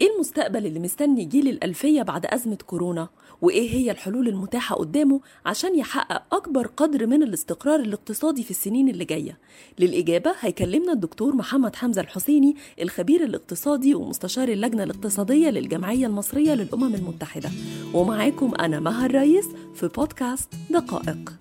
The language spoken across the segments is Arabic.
إيه المستقبل اللي مستني جيل الألفية بعد أزمة كورونا؟ وإيه هي الحلول المتاحة قدامه عشان يحقق أكبر قدر من الاستقرار الاقتصادي في السنين اللي جاية؟ للإجابة هيكلمنا الدكتور محمد حمزة الحسيني الخبير الاقتصادي ومستشار اللجنة الاقتصادية للجمعية المصرية للأمم المتحدة ومعاكم أنا مها الريس في بودكاست دقائق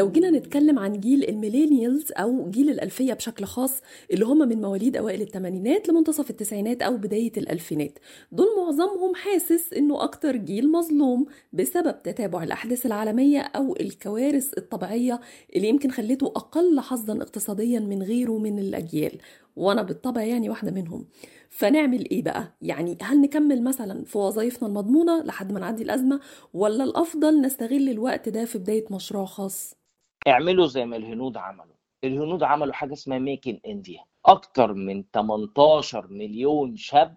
لو جينا نتكلم عن جيل الميلينيالز أو جيل الألفية بشكل خاص اللي هم من مواليد أوائل الثمانينات لمنتصف التسعينات أو بداية الألفينات. دول معظمهم حاسس إنه أكتر جيل مظلوم بسبب تتابع الأحداث العالمية أو الكوارث الطبيعية اللي يمكن خلته أقل حظا اقتصاديا من غيره من الأجيال. وأنا بالطبع يعني واحدة منهم. فنعمل إيه بقى؟ يعني هل نكمل مثلا في وظائفنا المضمونة لحد ما نعدي الأزمة ولا الأفضل نستغل الوقت ده في بداية مشروع خاص؟ اعملوا زي ما الهنود عملوا. الهنود عملوا حاجة اسمها Make in India أكتر من 18 مليون شاب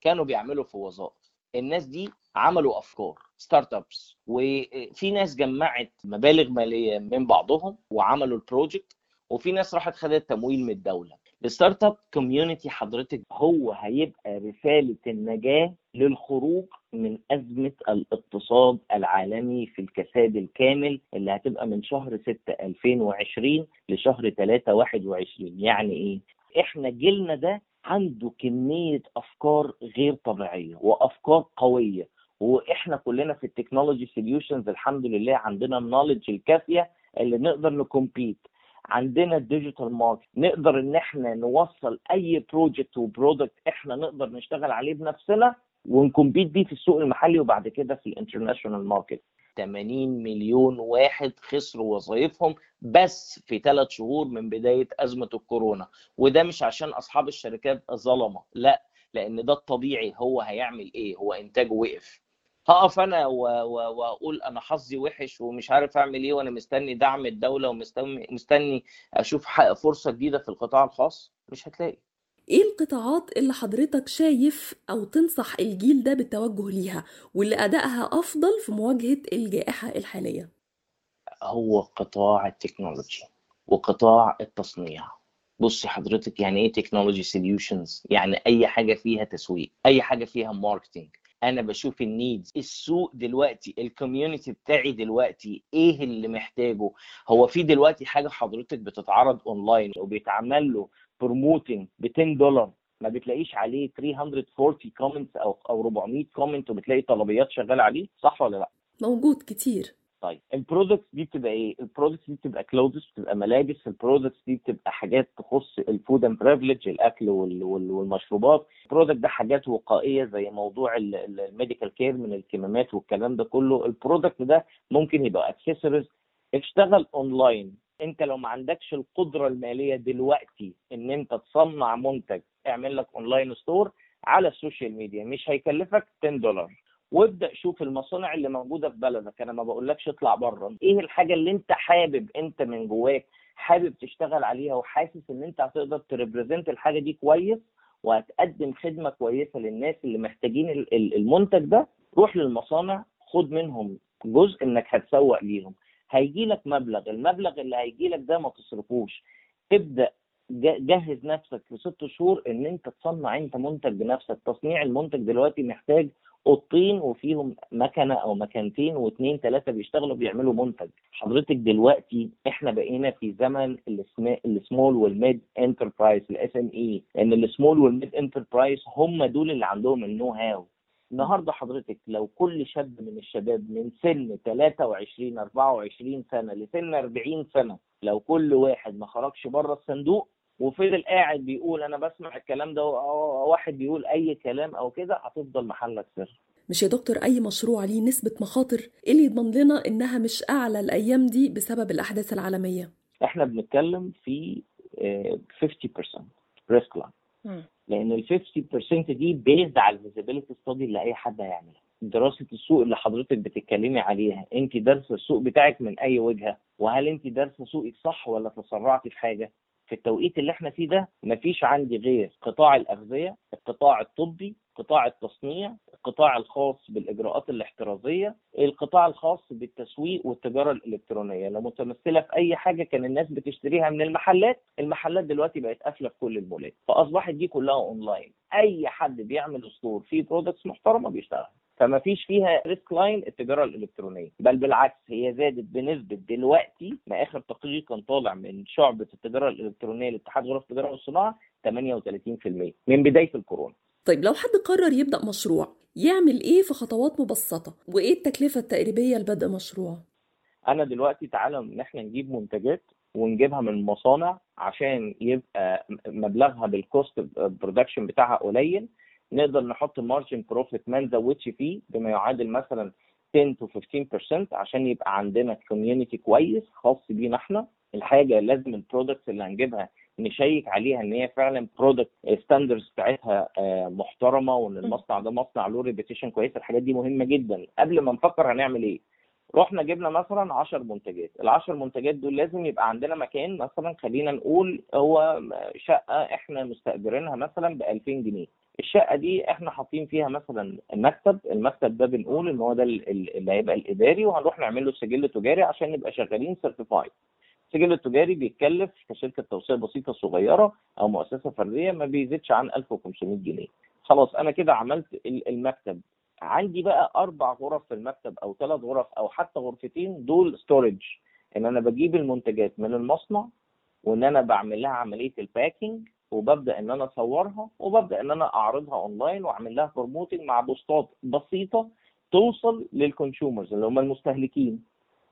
كانوا بيعملوا في وظائف. الناس دي عملوا أفكار startups وفي ناس جمعت مبالغ مالية من بعضهم وعملوا ال project وفي ناس راحت خدت تمويل من الدولة. ال startup community حضرتك هو هيبقى رسالة النجاة للخروج من أزمة الاقتصاد العالمي في الكساد الكامل اللي هتبقى من شهر 6 2020 لشهر 3 21 يعني إيه؟ إحنا جيلنا ده عنده كمية أفكار غير طبيعية وأفكار قوية وإحنا كلنا في ال technology solutions الحمد لله عندنا ال knowledge الكافية اللي نقدر ن compete عندنا ال digital market نقدر إن إحنا نوصل أي project و product إحنا نقدر نشتغل عليه بنفسنا ون compete بيه في السوق المحلي وبعد كده في ال international market 80 مليون واحد خسروا وظائفهم بس في ثلاث شهور من بداية أزمة الكورونا. وده مش عشان أصحاب الشركات ظلمة لأ لأن ده الطبيعي هو هيعمل إيه هو إنتاجه وقف. هقف أنا وأقول أنا حظي وحش ومش عارف أعمل إيه وأنا مستني دعم الدولة ومستني أشوف فرصة جديدة في القطاع الخاص مش هتلاقي. إيه القطاعات اللي حضرتك شايف أو تنصح الجيل ده بالتوجه ليها واللي أدائها أفضل في مواجهة الجائحة الحالية؟ هو قطاع ال technology وقطاع التصنيع. بصي حضرتك يعني إيه technology solutions يعني أي حاجة فيها تسويق أي حاجة فيها marketing أنا بشوف ال needs السوق دلوقتي ال community بتاعي دلوقتي إيه اللي محتاجه؟ هو في دلوقتي حاجة حضرتك بتتعرض اونلاين وبيتعمل له promoting ب 10 دولار ما بتلاقيش عليه 340 comments أو أو 400 comment وبتلاقي طلبيات شغالة عليه؟ صح ولا لأ؟ موجود كتير. طيب ال products دي بتبقى إيه؟ ال products دي بتبقى clothes بتبقى ملابس، ال products دي بتبقى حاجات تخص ال food and beverage الأكل والمشروبات، ال product ده حاجات وقائية زي موضوع ال medical care من الكمامات والكلام ده كله، ال product ده ممكن يبقى اكسسوارز اشتغل اونلاين انت لو ما عندكش القدرة المالية دلوقتي إن أنت تصنع منتج اعمل لك online store على ال social media مش هيكلفك 10 دولار وابدأ شوف المصانع اللي موجودة في بلدك. أنا ما بقولكش اطلع بره. إيه الحاجة اللي أنت حابب أنت من جواك حابب تشتغل عليها وحاسس إن أنت هتقدر ت represent الحاجة دي كويس وهتقدم خدمة كويسة للناس اللي محتاجين المنتج ده روح للمصانع خد منهم جزء إنك هتسوق ليهم. هيجي لك مبلغ. المبلغ اللي هيجي لك ده ما تصرفوش. ابدأ جهز نفسك في ست شهور إن أنت تصنع أنت منتج بنفسك. تصنيع المنتج دلوقتي محتاج أوضتين وفيهم مكنة أو مكنتين واثنين ثلاثة بيشتغلوا بيعملوا منتج حضرتك دلوقتي إحنا بقينا في زمن ال small وال mid enterprise ال SME لأن ال small وال mid enterprise هم دول اللي عندهم ال know how النهارده حضرتك لو كل شاب من الشباب من سن 23 24 سنة لسن 40 سنة لو كل واحد ما خرجش بره الصندوق وفضل قاعد بيقول أنا بسمع الكلام ده واحد بيقول أي كلام أو كده هتفضل محلك سر. مش يا دكتور أي مشروع ليه نسبة مخاطر إيه اللي يضمن لنا إنها مش أعلى الأيام دي بسبب الأحداث العالمية؟ إحنا بنتكلم في 50% ريسك لاين لأن ال 50% دي based على ال feasibility study اللي أي حد هيعملها. دراسة السوق اللي حضرتك بتتكلمي عليها أنت دارسة السوق بتاعك من أي وجهة؟ وهل أنت دارسة سوقك صح ولا تسرعتي في حاجة؟ في التوقيت اللي إحنا فيه ده مفيش عندي غير قطاع الأغذية القطاع الطبي قطاع التصنيع القطاع الخاص بالإجراءات الاحترازية القطاع الخاص بالتسويق والتجارة الإلكترونية. لو متمثلة في أي حاجة كان الناس بتشتريها من المحلات المحلات دلوقتي بقت قافلة في كل المولات فأصبحت دي كلها اونلاين أي حد بيعمل store فيه products محترمة بيشتغل. فما فيش فيها risk line التجارة الإلكترونية. بل بالعكس هي زادت بنسبة دلوقتي ما آخر تقرير كان طالع من شعبة التجارة الإلكترونية لاتحاد غرف التجارة والصناعة 38% من بداية الكورونا. طيب لو حد قرر يبدأ مشروع يعمل إيه في خطوات مبسطة؟ وإيه التكلفة التقريبية لبدء مشروع؟ أنا دلوقتي تعالى إن إحنا نجيب منتجات ونجيبها من المصانع عشان يبقى مبلغها بال cost production بتاعها قليل نقدر نحط margin profit ما نزودش فيه بما يعادل مثلا 10 to 15% عشان يبقى عندنا community كويس خاص بينا إحنا. الحاجة لازم ال products اللي هنجيبها نشيك عليها إن هي فعلا product standards بتاعتها آه، محترمة وإن المصنع ده مصنع له reputation كويسه الحاجات دي مهمة جدا. قبل ما نفكر هنعمل إيه؟ رحنا جبنا مثلا 10 منتجات. ال 10 منتجات دول لازم يبقى عندنا مكان مثلا خلينا نقول هو شقة إحنا مستأجرينها مثلا ب 2000 جنيه. الشقة دي إحنا حاطين فيها مثلا مكتب المكتب ده بنقول إن هو ده ال- ال- اللي هيبقى الإداري وهنروح نعمل له سجل تجاري عشان نبقى شغالين certified السجل التجاري بيتكلف كشركة توصية بسيطة صغيرة أو مؤسسة فردية ما بيزيدش عن 1500 جنيه. خلاص أنا كده عملت ال- المكتب. عندي بقى أربع غرف في المكتب أو ثلاث غرف أو حتى غرفتين دول storage إن أنا بجيب المنتجات من المصنع وإن أنا بعمل لها عملية ال packing وببدأ إن أنا أصورها وببدأ إن أنا أعرضها اونلاين وأعمل لها promoting مع بوستات بسيطة توصل لل consumers اللي هم المستهلكين.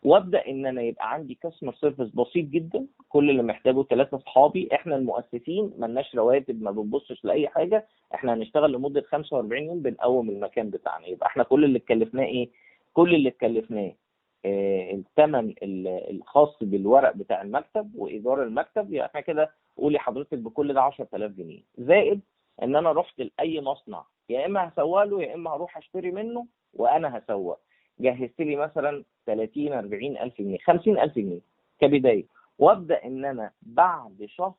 وأبدأ إن أنا يبقى عندي customer service بسيط جدا. كل اللي محتاجه ثلاثة اصحابي إحنا المؤسسين ملناش رواتب ما بنبصش لأي حاجة. إحنا هنشتغل لمدة 45 يوم بنقوم المكان بتاعنا. يبقى إحنا كل اللي اتكلفناه إيه؟ كل اللي اتكلفناه الثمن ال- الخاص بالورق بتاع المكتب وإيجار المكتب يعني إحنا كده قولي حضرتك بكل ده 10000 جنيه. زائد إن أنا رحت لأي مصنع يا إما هسوق له يا إما هروح أشتري منه وأنا هسوق. جهزت لي مثلا 30 40 ألف جنيه 50 ألف جنيه كبداية. وأبدأ إن أنا بعد شهر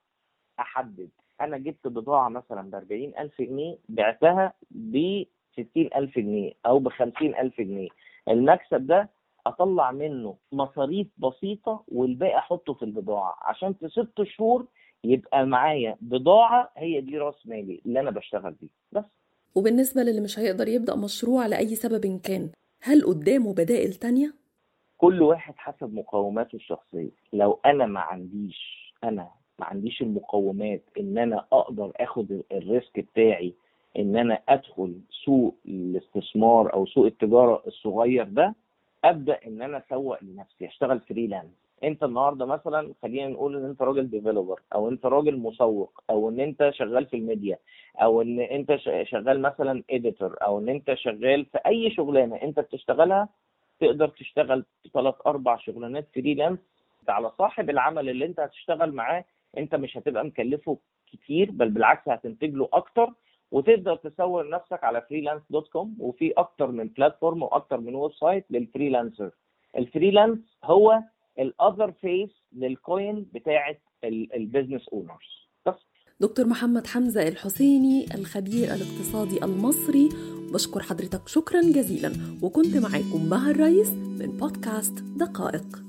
أحدد. أنا جبت بضاعة مثلا ب 40 ألف جنيه بعتها ب 60 ألف جنيه أو ب 50 ألف جنيه. المكسب ده أطلع منه مصاريف بسيطة والباقي أحطه في البضاعة. عشان في ست شهور يبقى معايا بضاعة هي دي راس مالي اللي أنا بشتغل بيه. بس. وبالنسبة للي مش هيقدر يبدأ مشروع لأي سبب كان هل قدامه بدائل تانية؟ كل واحد حسب مقوماته الشخصية. لو أنا ما عنديش أنا ما عنديش المقومات إن أنا أقدر آخد الريسك بتاعي إن أنا أدخل سوق الاستثمار أو سوق التجارة الصغير ده أبدأ إن أنا أسوق لنفسي أشتغل freelance أنت النهارده مثلا خلينا نقول إن أنت راجل developer أو أنت راجل مسوق أو إن أنت شغال في الميديا أو إن أنت شغال مثلا editor أو إن أنت شغال في أي شغلانة أنت بتشتغلها تقدر تشتغل ثلاث أربع شغلانات freelance على صاحب العمل اللي أنت هتشتغل معاه. أنت مش هتبقى مكلفه كتير بل بالعكس هتنتج له أكتر. وتقدر تسوق نفسك على freelance dot com وفي أكتر من platform وأكتر من website لل freelancer ال freelance هو ال other face لل coin بتاعه البيزنس اونرز بس. دكتور محمد حمزة الحسيني الخبير الاقتصادي المصري. بشكر حضرتك شكرا جزيلا. وكنت معاكم مها الرئيس من بودكاست دقائق.